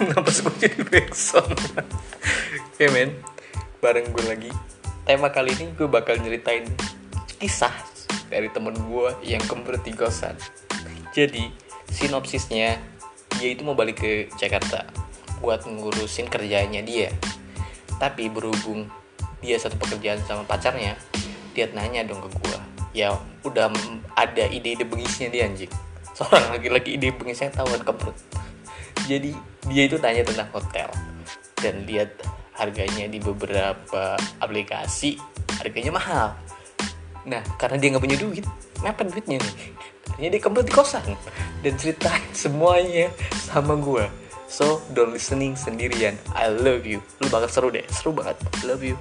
Kenapa sih gue jadi backsound? Oke men, bareng gue lagi. Tema kali ini gue bakal nyeritain kisah dari temen gue yang kemprut di kosan. Jadi, sinopsisnya, dia itu mau balik ke Jakarta buat ngurusin kerjaannya dia. Tapi berhubung dia satu pekerjaan sama pacarnya, dia nanya dong ke gue. Ya udah ada ide-ide bengisnya dia anjing. Seorang lagi-lagi ide bengisnya tahu kan kemprut jadi dia itu tanya tentang hotel. Dan lihat harganya di beberapa aplikasi harganya mahal. Nah karena dia nggak punya duit mepet duitnya nih? Akhirnya dia kembali di kosan dan ceritain semuanya sama gue so don't listening sendirian. I love you. Lu bakal seru deh seru banget. Love you